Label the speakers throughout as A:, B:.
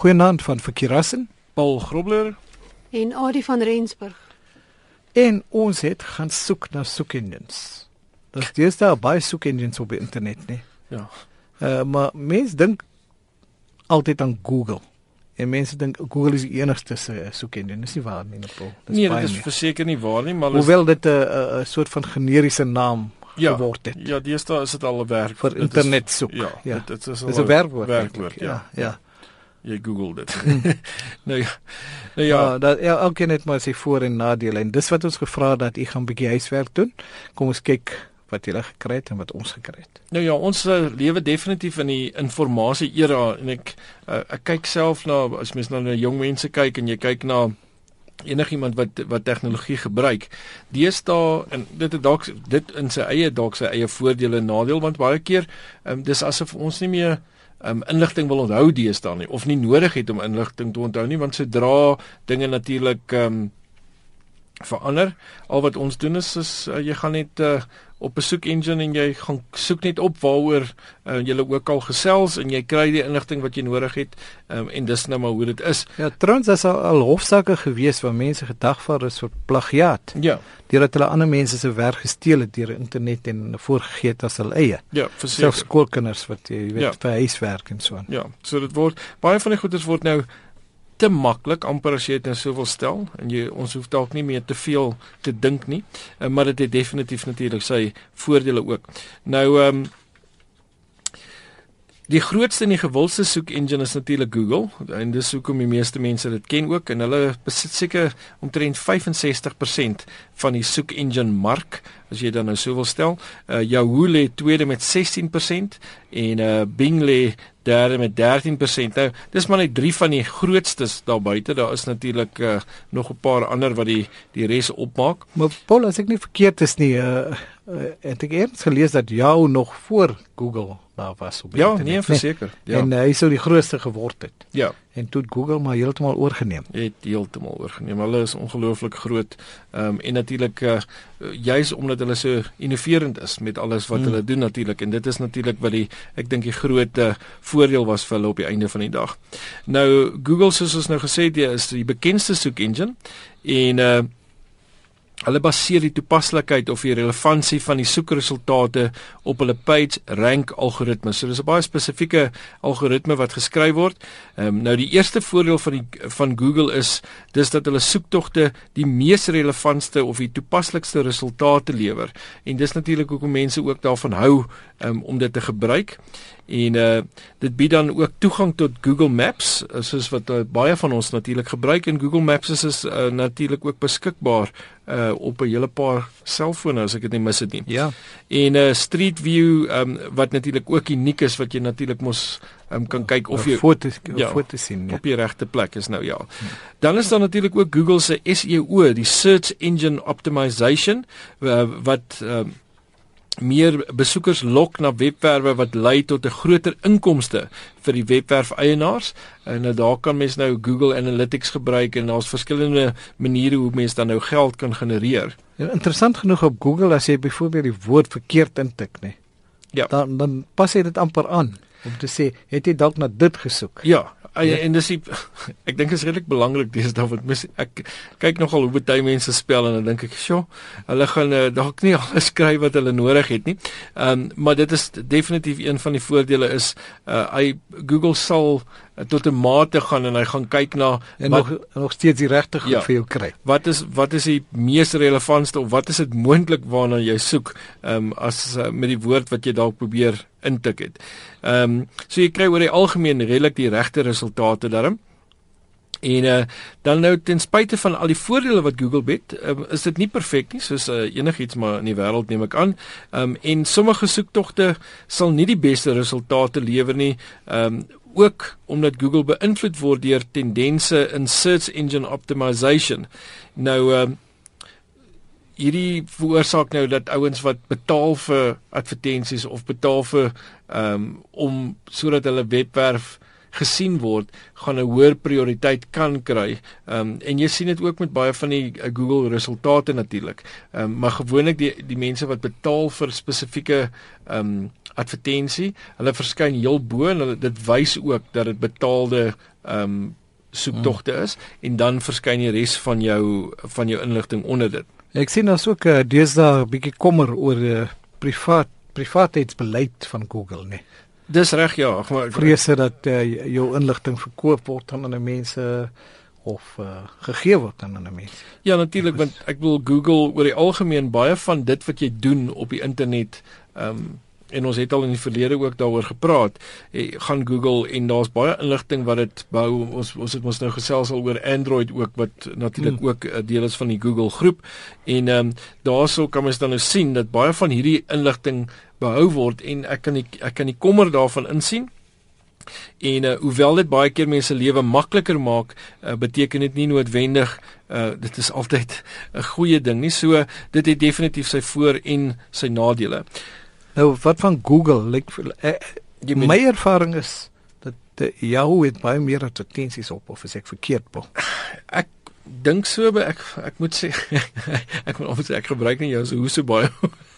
A: Goeienaand van Verkeerassen
B: Paul Grobler
C: en Adie van Rensburg.
A: En ons het gaan soek na soekengines. Dit is daar baie soekengines op die internet, nee.
B: Ja.
A: Uh, maar mense dink altyd aan Google. En mense dink Google is die enigste soekengine. Dis nie waar nie, Paul.
B: Dis nee, dit is verseker nie waar nie, maar
A: hoewel dit 'n 'n soort van generiese naam
B: ja,
A: geword het.
B: Ja, deesdae is dit al 'n werk
A: vir internet soek.
B: Ja, ja, dit is
A: 'n werkwoord.
B: Werkwoord, ja.
A: ja. ja.
B: Jy Google dit. nou ja. Nou ja,
A: uh, dat ja, elkeen het maar sy voor en nadele en dis wat ons gevra dat u gaan 'n bietjie huiswerk doen. Kom ons kyk wat jy gekry het en wat ons gekry het.
B: Nou ja, ons uh, lewe definitief in die informasie era en ek uh, ek kyk self na as mens nou na jong mense kyk en jy kyk na enigiemand wat wat tegnologie gebruik. Deesdae en dit het dalk dit in sy eie dalk sy eie voordele en nadeel want baie keer um, dis asof ons nie meer um, inligting wil onthou deesdae nie of nie nodig het om inligting te onthou nie want sodra dinge natuurlik um, verander al wat ons doen is, is uh, jy gaan net uh, op 'n soek engine en jy gaan soek net op waaroor uh, jy ook al gesels en jy kry die inligting wat jy nodig het um, en dis nou maar hoe dit is.
A: Ja, trons is al, al hofsaake gewees waar mense gedagvaar is vir plagiaat.
B: Ja.
A: Deurdat hulle ander mense se werk gesteel het deur internet en voorgegee het as hulle eie.
B: Ja, verseker.
A: Selfs skoolkinders wat jy weet ja. vir huiswerk en so aan.
B: Ja, so dit word baie van die goeders word nou te maklik amper as jy dit nou sou wil stel en jy ons hoef dalk nie meer te veel te dink nie uh, maar dit het definitief natuurlik sy voordele ook. Nou ehm um, Die grootste en die gewildste soek engine is natuurlik Google en dis hoekom die meeste mense dit ken ook en hulle besit seker omtrent 65% van die soek engine mark as jy dan nou sou wil stel. Uh Yahoo lê tweede met 16% en uh Bing lê derde met 13%. Nou dis maar net drie van die grootstes daar buite. Daar is natuurlik uh nog 'n paar ander wat die die res opmaak.
A: Maar Paul, as ek nie verkeerd is nie, uh, uh het ek eers gelees dat Yahoo nog voor Google daar was
B: op Ja, nee, verseker.
A: Nee. Ja. En uh, hy sou die grootste geword het.
B: Ja.
A: En toe Google maar heeltemal oorgeneem.
B: Het heeltemal oorgeneem. Hulle is ongelooflik groot. Ehm um, en natuurlik uh, juis omdat hulle so innoverend is met alles wat hmm. hulle doen natuurlik en dit is natuurlik wat die ek dink die groot uh, voordeel was vir hulle op die einde van die dag. Nou Google soos ons nou gesê het, is die bekendste soek engine en uh Hulle baseer die toepaslikheid of die relevantie van die soekresultate op hulle page rank algoritme. So dis 'n baie spesifieke algoritme wat geskryf word. Ehm um, nou die eerste voordeel van die van Google is dis dat hulle soektogte die mees relevantste of die toepaslikste resultate lewer. En dis natuurlik hoekom mense ook daarvan hou um, om dit te gebruik. En uh dit bied dan ook toegang tot Google Maps, soos wat uh, baie van ons natuurlik gebruik en Google Maps is, is uh, natuurlik ook beskikbaar uh op 'n hele paar selfone as ek dit nie mis het nie.
A: Ja.
B: En uh Street View um wat natuurlik ook uniek is wat jy natuurlik mos um kan kyk of jy
A: foto's ja, foto's sien
B: ja. op die regte plek is nou ja. Dan is daar natuurlik ook Google se SEO, die Search Engine Optimization uh, wat um meer besoekers lok na webwerwe wat lei tot 'n groter inkomste vir die webwerf eienaars. En nou daar kan mens nou Google Analytics gebruik en daar's verskillende maniere hoe mens dan nou geld kan genereer.
A: Ja, interessant genoeg op Google as jy byvoorbeeld die woord verkeerd intik, nê.
B: Ja.
A: Dan dan pas jy dit amper aan om te sê, het jy dalk na dit gesoek?
B: Ja, Ja. En dis die, ek dink is redelik belangrik dis dan wat mis ek kyk nogal hoe baie mense spel en dan dink ek, "Sjoe, hulle gaan uh, dalk nie alles skryf wat hulle nodig het nie." Ehm um, maar dit is definitief een van die voordele is uh hy Google sal tot 'n mate gaan en hy gaan kyk na
A: en wat, nog nog steeds die regte goed ja, vir jou kry.
B: Wat is wat is die mees relevantste of wat is dit moontlik waarna jy soek ehm um, as uh, met die woord wat jy dalk probeer intik het. Ehm um, so jy kry oor die algemeen redelik die regte resultate daarin. En uh, dan nou ten spyte van al die voordele wat Google bied, um, is dit nie perfek nie soos uh, enigiets maar in die wêreld neem ek aan. Ehm um, en sommige soektogte sal nie die beste resultate lewer nie. Ehm um, ook omdat Google beïnvloed word deur tendense in search engine optimization. Nou ehm um, hierdie veroorsaak nou dat ouens wat betaal vir advertensies of betaal vir um, om sodat hulle webwerf gesien word, gaan 'n hoër prioriteit kan kry. Ehm um, en jy sien dit ook met baie van die uh, Google resultate natuurlik. Ehm um, maar gewoonlik die die mense wat betaal vir spesifieke ehm um, advertensie. Hulle verskyn heel bo en hulle dit wys ook dat dit betaalde ehm um, soektogte is en dan verskyn die res van jou van jou inligting onder dit.
A: Ek sien daar's ook uh, deesdae 'n bietjie kommer oor uh, privaat privaatheidsbeleid van Google, nee.
B: Dis reg ja, maar
A: vrese dat uh, jou inligting verkoop word aan ander mense of uh, gegee word aan ander mense.
B: Ja, natuurlik want ek wil Google oor die algemeen baie van dit wat jy doen op die internet ehm um, en ons het al in die verlede ook daaroor gepraat. Jy gaan Google en daar's baie inligting wat dit bou. Ons ons het ons nou gesels al oor Android ook wat natuurlik hmm. ook 'n deel is van die Google groep. En ehm um, daarsou kan mens dan nou sien dat baie van hierdie inligting behou word en ek kan die, ek kan die kommer daarvan insien. En uh, hoewel dit baie keer mense lewe makliker maak, uh, beteken dit nie noodwendig uh, dit is altyd 'n goeie ding nie. So dit het definitief sy voor en sy nadele.
A: Nou wat van Google? Like, uh, uh, my ervaring is dat uh, Yahoo het baie meer advertensies op of is ek verkeerd, Paul?
B: Ek dink so by ek ek moet sê ek moet of ek gebruik nie jou so hoe so baie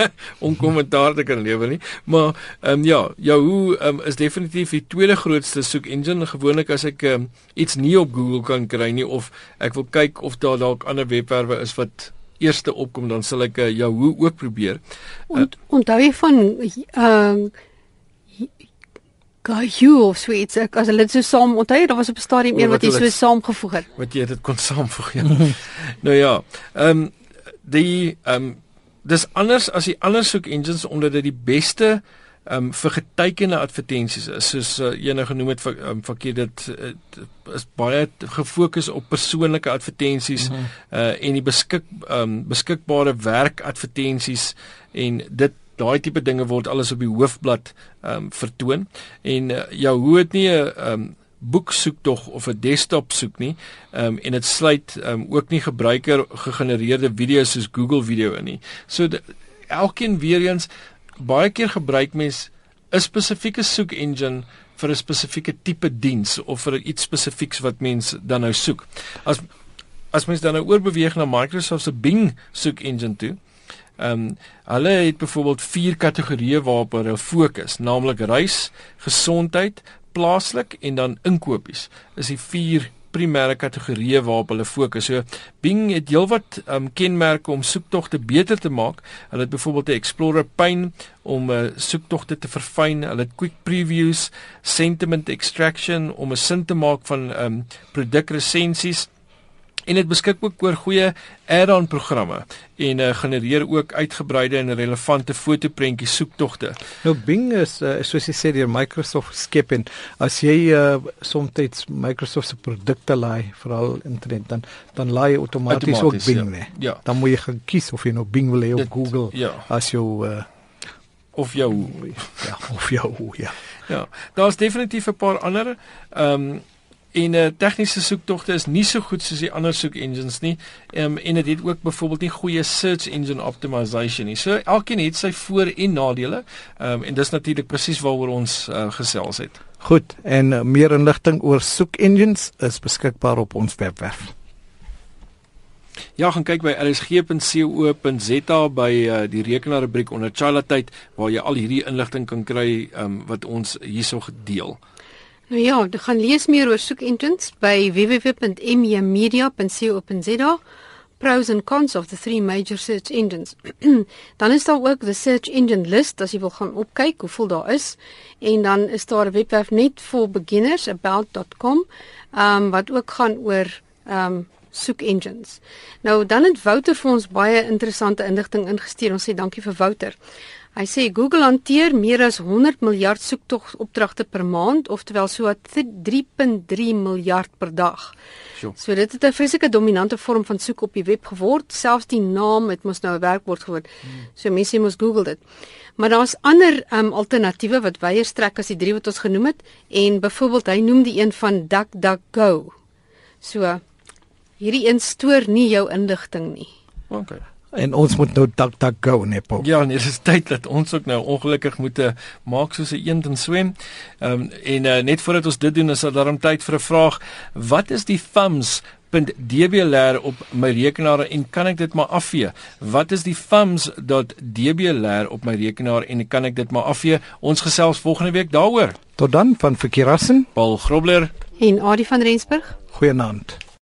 B: om kommentaar te kan lewer nie maar ehm um, ja Yahoo um, is definitief die tweede grootste soek engine gewoonlik as ek um, iets nie op Google kan kry nie of ek wil kyk of daar dalk ander webwerwe is wat eerste opkom dan sal ek uh, Yahoo ook probeer.
C: Uh, Onthou jy van ehm uh, Yahoo of sweets ek as hulle dit so saam onthou jy daar was op 'n stadium een wat jy so saamgevoeg het.
B: Wat jy dit kon saamvoeg ja. nou ja, ehm um, die ehm um, dis anders as die ander soek engines omdat dit die beste um vir getekende advertensies is soos uh, jy nou genoem het vir um, vir dit uh, is baie gefokus op persoonlike advertensies mm -hmm. uh en die beskik um beskikbare werk advertensies en dit daai tipe dinge word alles op die hoofblad um vertoon en uh, ja hoe het nie 'n um boek soek tog of 'n desktop soek nie um en dit sluit um ook nie gebruiker gegenereerde video's soos Google video in nie so elkeen weer eens baie keer gebruik mens 'n spesifieke soek engine vir 'n spesifieke tipe diens of vir iets spesifieks wat mens dan nou soek. As as mens dan nou oorbeweeg na Microsoft se Bing soek engine toe. Ehm um, hulle het byvoorbeeld vier kategorieë waarop hulle fokus, naamlik reis, gesondheid, plaaslik en dan inkopies. Is die vier primêre kategorieë waarop hulle fokus. So Bing het heelwat um, kenmerke om soektogte beter te maak. Hulle het byvoorbeeld 'n Explorer Pane om uh, soektogte te verfyn. Hulle het quick previews, sentiment extraction om 'n sin te maak van um, produkresensies en dit beskik ook oor goeie add-on programme en uh, genereer ook uitgebreide en relevante fotoprentjie soektogte.
A: Nou Bing is uh, soos jy sê deur Microsoft skep en as jy uh, soms Microsoft se produkte laai veral internet dan dan laai outomaties ook Bing ja. nee. Ja. Dan moet jy gaan kies of jy nou Bing wil hê of Google ja. as jou uh,
B: of jou
A: ja of jou ja.
B: Ja, daar's definitief 'n paar ander ehm um, en uh, tegniese soektogte is nie so goed soos die ander soek engines nie. Um, en dit het ook byvoorbeeld nie goeie search engine optimization nie. So elkeen het sy voor- en nadele. Um, en dis natuurlik presies waaroor ons uh, gesels het.
A: Goed, en uh, meer inligting oor soek engines is beskikbaar op ons webwerf.
B: Ja, gaan kyk by rsg.co.za by uh, die rekenaarrubriek onder Chalatyd waar jy al hierdie inligting kan kry um, wat ons hierso gedeel.
C: Nou ja, jy gaan lees meer oor soek engines by www.mmedia.co.za. Pros and cons of the three major search engines. dan is daar ook the search engine list as jy wil gaan opkyk hoeveel daar is en dan is daar 'n webwerf net vir beginners about.com um, wat ook gaan oor um, soek engines. Nou dan het Wouter vir ons baie interessante inligting ingestuur. Ons sê dankie vir Wouter. Hy sê Google hanteer meer as 100 miljard soektogopdragte per maand, oftewel so 3.3 miljard per dag. Sure. So dit het 'n vreeslike dominante vorm van soek op die web geword. Selfs die naam het mos nou 'n werkwoord geword. Hmm. So mense moet Google dit. Maar daar's ander um, alternatiewe wat wyer strek as die drie wat ons genoem het en byvoorbeeld hy noem die een van DuckDuckGo. So hierdie een stoor nie jou inligting nie.
B: Okay.
A: En ons moet nou dak dak go nepo.
B: Ja, nee, dit is tyd dat ons ook nou ongelukkig moet uh, maak soos 'n eend en swem. Ehm um, en uh, net voordat ons dit doen is daar om tyd vir 'n vraag. Wat is die thumbs .dblr op my rekenaar en kan ek dit maar afvee? Wat is die thumbs.dblr op my rekenaar en kan ek dit maar afvee? Ons gesels volgende week daaroor.
A: Tot dan van Verkeerassen,
B: Paul Grobler
C: en Adie van Rensburg.
A: Goeienaand.